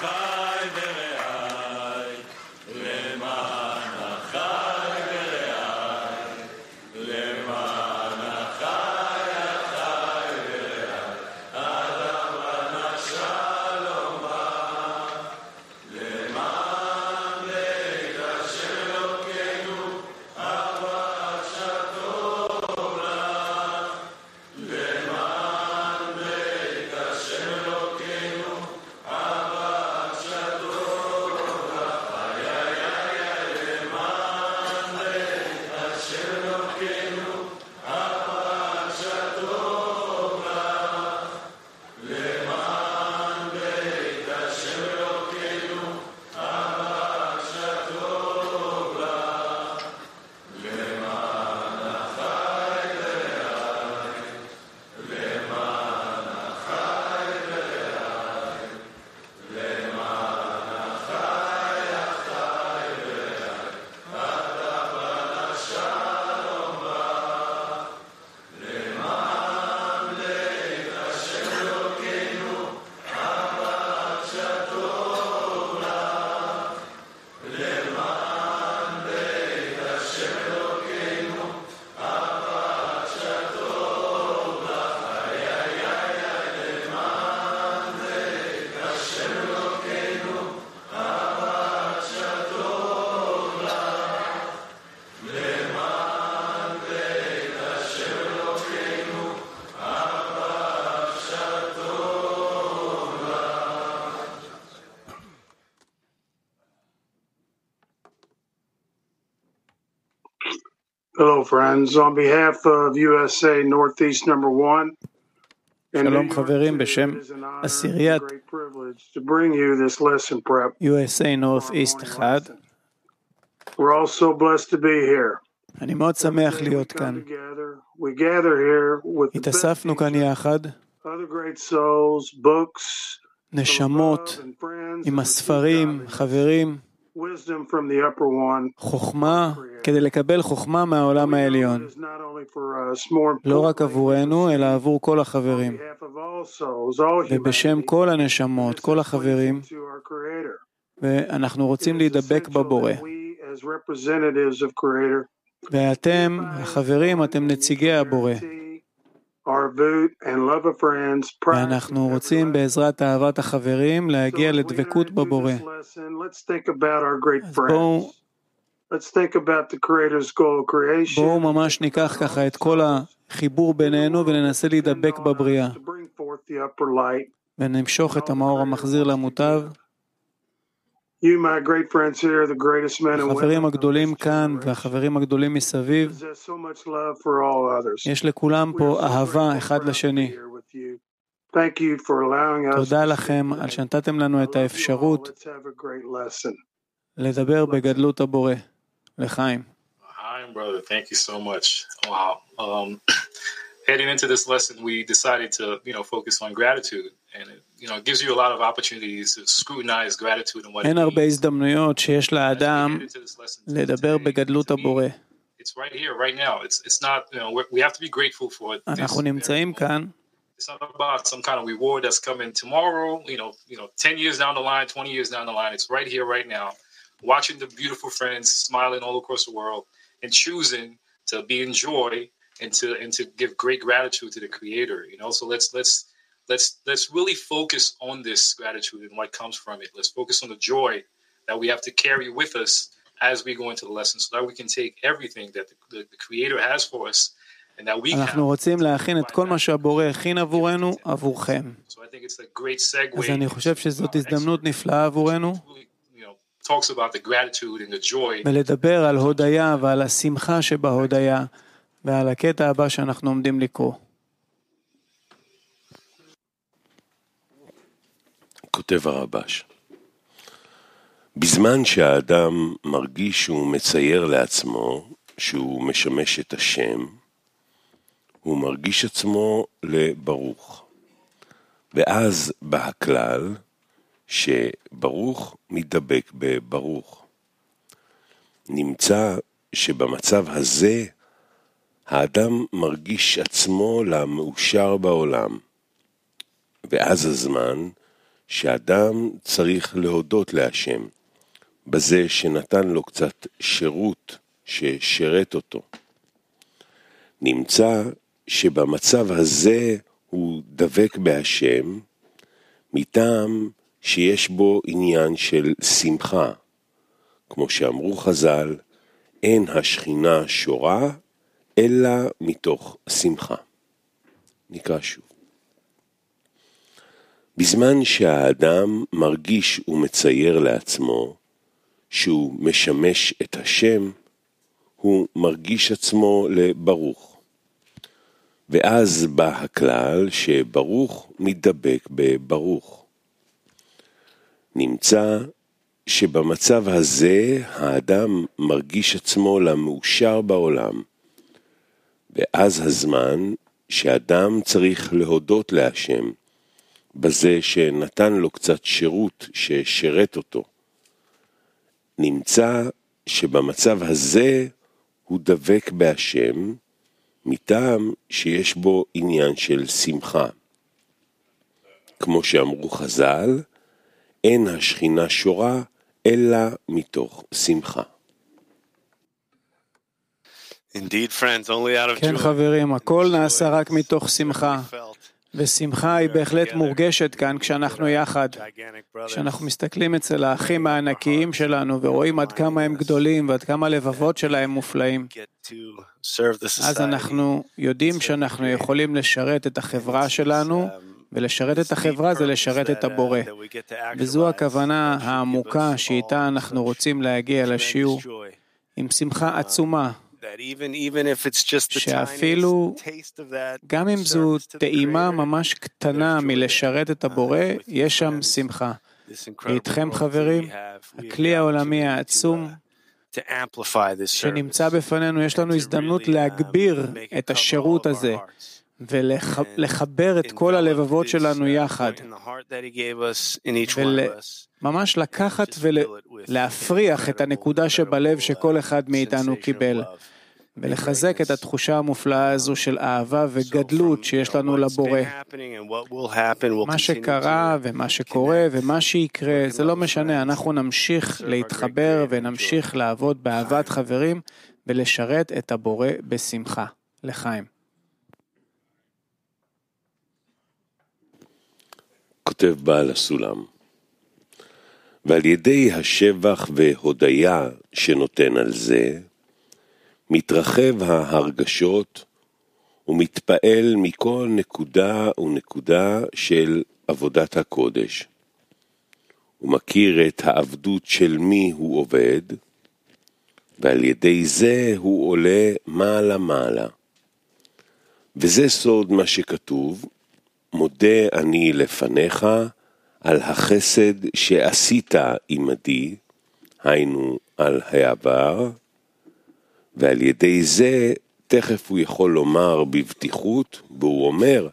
Bye. Hello, friends. On behalf of USA Northeast Number One שלום חברים, בשם עשיריית great privilege to bring you this lesson prep. USA North East 1. We're all so blessed to be here. אני מאוד שמח להיות כאן. התאספנו כאן יחד, other great souls, books, נשמות, עם הספרים, חברים, wisdom from the upper one. חוכמה, כדי לקבל חוכמה מהעולם העליון. לא רק עבורנו, אלא עבור כל החברים. ובשם כל הנשמות, כל החברים. ואנחנו רוצים להידבק בבורא. ואתם, החברים, אתם נציגי הבורא. ואנחנו רוצים. בעזרת אהבת החברים להגיע לדבקות בבורא. אז. בואו ממש ניקח ככה את כל החיבור בינינו וננסה להידבק בבריאה. ונמשוך את המאור המחזיר למוטב. החברים הגדולים כאן והחברים הגדולים מסביב. יש לכולם פה so אהבה אחד לשני. here with you. Thank you for allowing us תודה לכם על. שנתתם לנו את. האפשרות Let's have a great lesson. לדבר בגדלות הבורא. לחיים. Hi, brother. Thank you so much. Wow. Um, heading into this lesson, we decided to, you know, focus on gratitude, and it, you know, it gives you a lot of opportunities to scrutinize gratitude and what it אין הרבה means. הזדמנויות שיש As we לאדם head into this lesson לדבר today, בגדלות to me, הבורא. it's right here, right now. It's it's not, you know, we're, we have to be grateful for this. אנחנו very נמצאים moment. כאן, It's not about some kind of reward that's coming tomorrow. You know, you know, ten years down the line, twenty years down the line. It's right here, right now. Watching the beautiful friends smiling all across the world and choosing to be in joy and to and to give great gratitude to the Creator. You know, so let's let's let's let's really focus on this gratitude and what comes from it. Let's focus on the joy that we have to carry with us as we go into the lesson, so that we can take everything that the, the, the Creator has for us and that we אנחנו can. רוצים להכין את כל מה שהבורא הכין עבורנו, עבורכם. So I think it's a great segue. אז אני חושב שזאת into our הזדמנות expert, נפלאה עבורנו, who, you know, talks about the gratitude and the joy ולדבר על הודיה ועל השמחה שבהודיה, ועל הקטע הבא שאנחנו עומדים לקרוא. כותב הרבש, בזמן שהאדם מרגיש שהוא מצייר לעצמו שהוא משמש את השם, הוא מרגיש עצמו לברוך. ואז בא הכלל שברוך מתדבק בברוך. נמצא שבמצב הזה האדם מרגיש עצמו למאושר בעולם, ואז הזמן שאדם צריך להודות להשם בזה שנתן לו קצת שירות ששירת אותו. נמצא שבמצב הזה הוא דבק בהשם מטעם שיש בו עניין של שמחה. כמו שאמרו חז"ל, אין השכינה שורה, אלא מתוך שמחה. נקרא שוב. בזמן שהאדם מרגיש ומצייר לעצמו שהוא משמש את השם, הוא מרגיש עצמו לברוך. ואז בא הכלל שברוך מתדבק בברוך. נמצא שבמצב הזה האדם מרגיש עצמו למאושר בעולם, ואז הזמן שאדם צריך להודות להשם בזה שנתן לו קצת שירות ששירת אותו. נמצא שבמצב הזה הוא דבק בהשם, מטעם שיש בו עניין של שמחה. כמו שאמרו חז"ל, אין השכינה שורה אלא מתוך שמחה. Indeed, friends, only out of כן. חברים, הכל נעשה רק מתוך שמחה. ושמחה היא בהחלט מורגשת כאן כשאנחנו יחד. כשאנחנו מסתכלים אצל האחים הענקיים שלנו ורואים עד כמה הם גדולים ועד כמה הלבבות שלהם מופלאים, אז. אנחנו יודעים שאנחנו יכולים לשרת את החברה שלנו, ולשרת את החברה זה לשרת את הבורא. וזו הכוונה העמוקה שאיתה אנחנו רוצים להגיע לשיעור, עם שמחה עצומה, שאפילו גם אם זו טעימה ממש קטנה מלשרת את הבורא, יש שם שמחה. ואיתכם חברים, הכלי העולמי העצום שנמצא בפנינו, יש לנו הזדמנות להגביר את השירות הזה ולחבר את כל הלבבות שלנו יחד, וממש לקחת ולהפריח את הנקודה שבלב שכל אחד מאיתנו קיבל, ולחזק את התחושה המופלאה הזו של אהבה וגדלות שיש לנו לבורא. מה שקרה ומה שקורה ומה שיקרה, זה לא משנה, אנחנו נמשיך להתחבר ונמשיך לעבוד באהבת חברים ולשרת את הבורא בשמחה. לחיים. כותב בעל הסולם. ועל ידי השבח והודיה שנותן על זה, מתרחב ההרגשות ומתפעל מכל נקודה ונקודה של עבודת הקודש. הוא מכיר את העבדות של מי הוא עובד, ועל ידי זה הוא עולה מעלה-מעלה. וזה סוד מה שכתוב, מודה אני לפניך על החסד שעשית עמדי, היינו על העבר, ועל ידי זה תכף הוא יכול לומר בבטיחות, והוא אומר,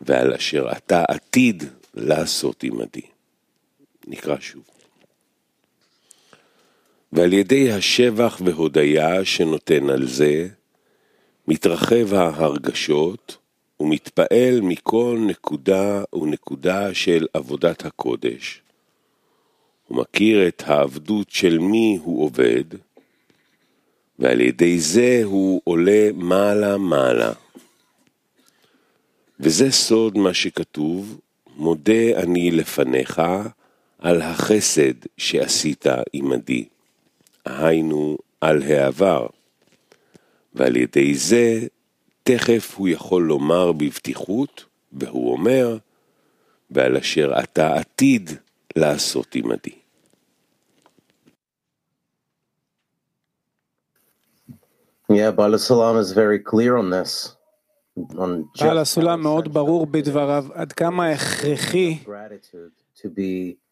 ועל אשר אתה עתיד לעשות עמדי. נקרא שוב. ועל ידי השבח והודיה שנותן על זה, מתרחב ההרגשות ומתפעל מכל נקודה ונקודה של עבודת הקודש. הוא מכיר את העבדות של מי הוא עובד, ועל ידי זה הוא עולה מעלה-מעלה. וזה סוד מה שכתוב, מודה אני לפניך על החסד שעשית עמדי, היינו על העבר, ועל ידי זה תכף הוא יכול לומר בבטיחות, והוא אומר, ועל אשר אתה עתיד לעשות עמדי. Yeah, Bala Salam is very clear on this. On just בעל הסולם מאוד ברור בדבריו עד כמה הכרחי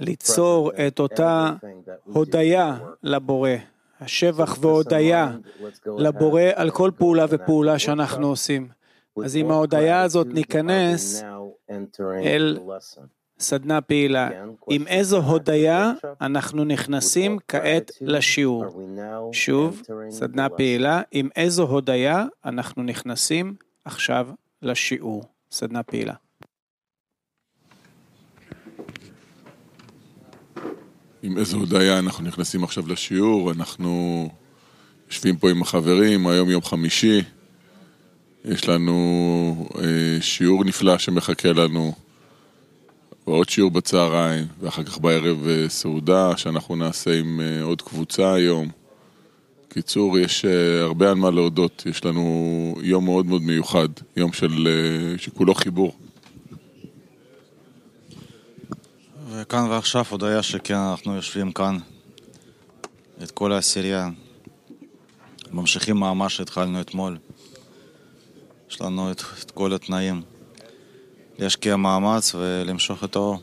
ליצור את אותה הודיה. לבורא, השבח והודיה לבורא על כל פעולה ופעולה. שאנחנו עושים. אז עם ההודיה הזאת ניכנס אל? סדנה פעילה. עם איזו הודיה אנחנו נכנסים כעת לשיעור. שוב, סדנה? פעילה, עם איזו הודיה אנחנו נכנסים עכשיו לשיעור. סדנה פעילה. עם איזו הודיה אנחנו נכנסים עכשיו לשיעור, אנחנו יושבים פה עם החברים, היום יום חמישי, יש לנו אה, שיעור נפלא שמחכה לנו, ועוד שיעור בצהריים, ואחר כך בערב אה, סעודה שאנחנו נעשה עם אה, עוד קבוצה היום. קיצור, יש אה, הרבה על מה להודות, יש לנו יום מאוד מאוד מיוחד, יום של, אה, שכולו חיבור. וכאן ועכשיו הודיה שכן, אנחנו יושבים כאן, את כל העשירייה. ממשיכים מאמר שהתחלנו אתמול. יש לנו את, את כל התנאים. להשקיע מאמץ ולמשוך את האור.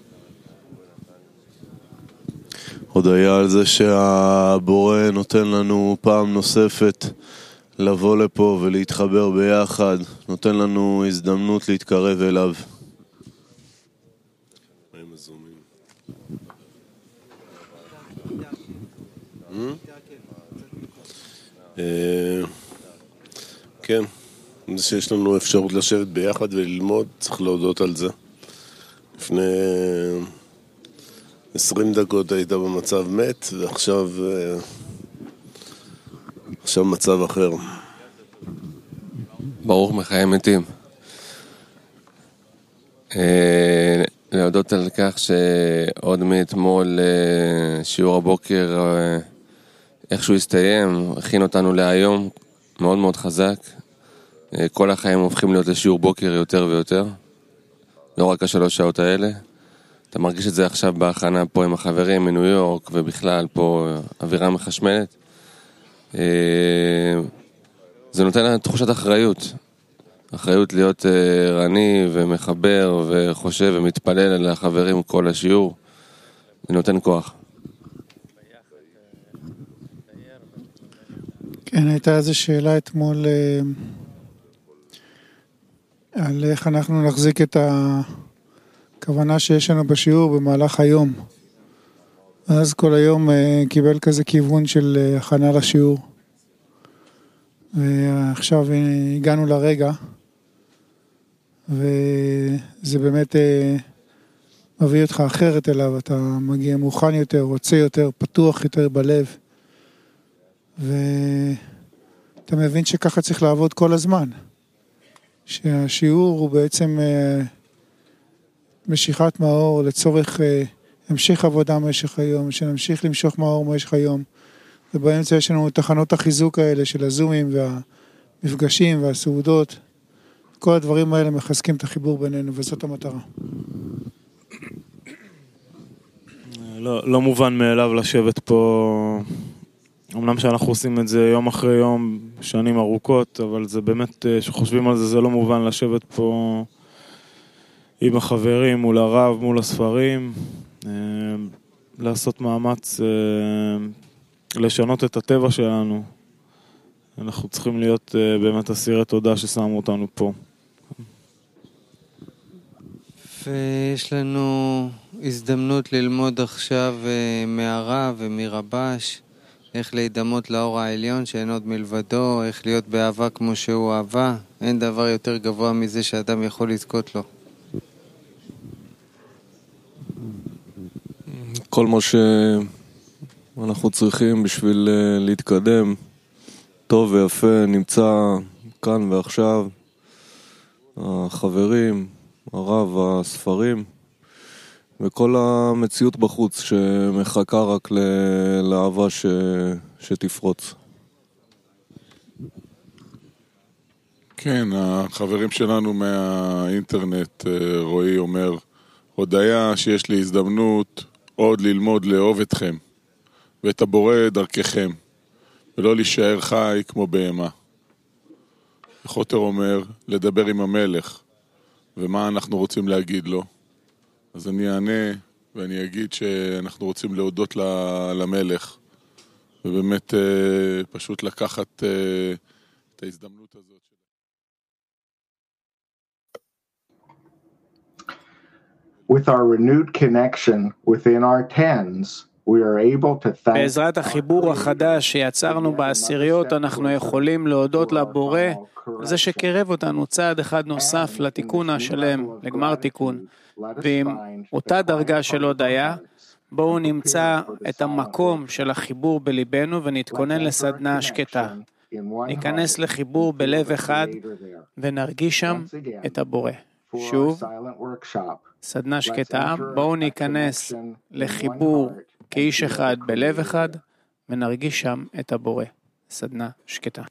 הודיה על זה שהבורא נותן לנו פעם נוספת לבוא לפה ולהתחבר ביחד, נותן לנו הזדמנות להתקרב אליו. אה, כן, זה שיש לנו אפשרות לשבת ביחד וללמוד, צריך להודות על זה. לפני 20 דקות היית במצב מת, ועכשיו אה, עכשיו מצב אחר. ברוך מחיי מתים. אה, להודות על כך שעוד מאתמול שיעור הבוקר איכשהו הסתיים, הכין אותנו להיום, מאוד מאוד חזק. כל החיים הופכים להיות לשיעור בוקר יותר ויותר, לא רק השלוש שעות האלה. אתה מרגיש את זה עכשיו בהכנה פה עם החברים מניו יורק ובכלל פה אווירה מחשמלת. זה נותן לנו תחושת אחריות. אחריות להיות ערני ומחבר וחושב ומתפלל על החברים כל השיעור. זה נותן כוח. כן, הייתה איזו שאלה אתמול על איך אנחנו נחזיק את הכוונה שיש לנו בשיעור במהלך היום. אז כל היום קיבל כזה כיוון של הכנה לשיעור. ועכשיו הגענו לרגע, וזה באמת מביא אותך אחרת אליו, אתה מגיע מוכן יותר, רוצה יותר, פתוח יותר בלב. ואתה מבין שככה צריך לעבוד כל הזמן. שהשיעור הוא בעצם משיכת מאור לצורך המשך עבודה במשך היום, שנמשיך למשוך מאור במשך היום. ובאמצע יש לנו תחנות החיזוק האלה של הזומים והמפגשים והסעודות. כל הדברים האלה מחזקים את החיבור בינינו, וזאת המטרה. לא, לא מובן מאליו לשבת פה אמנם שאנחנו עושים את זה יום אחרי יום, שנים ארוכות, אבל זה באמת, כשחושבים על זה, זה לא מובן לשבת פה עם החברים, מול הרב, מול הספרים, לעשות מאמץ לשנות את הטבע שלנו. אנחנו צריכים להיות באמת אסירי תודה ששמו אותנו פה. ויש לנו הזדמנות ללמוד עכשיו מהרב ומרבש. איך להידמות לאור העליון שאין עוד מלבדו, איך להיות באהבה כמו שהוא אהבה. אין דבר יותר גבוה מזה שאדם יכול לזכות לו. כל מה שאנחנו צריכים בשביל להתקדם, טוב ויפה, נמצא כאן ועכשיו. החברים, הרב, הספרים. וכל המציאות בחוץ שמחכה רק לאהבה ש... שתפרוץ. כן, החברים שלנו מהאינטרנט, רועי אומר, הודיה שיש לי הזדמנות עוד ללמוד לאהוב אתכם ואת הבורא דרככם, ולא להישאר חי כמו בהמה. חוטר אומר, לדבר עם המלך, ומה אנחנו רוצים להגיד לו? אז אני אענה ואני אגיד שאנחנו רוצים להודות למלך ובאמת פשוט לקחת את ההזדמנות הזאת. With our renewed connection within our tens, בעזרת החיבור החדש שיצרנו בעשיריות, אנחנו יכולים להודות לבורא על זה שקרב אותנו צעד אחד נוסף לתיקון השלם, לגמר תיקון. ועם אותה דרגה של הודיה, בואו נמצא את המקום של החיבור בליבנו ונתכונן לסדנה שקטה. ניכנס לחיבור בלב אחד ונרגיש שם את הבורא. שוב, סדנה שקטה, בואו ניכנס לחיבור כאיש אחד בלב אחד ונרגיש שם את הבורא. סדנה שקטה.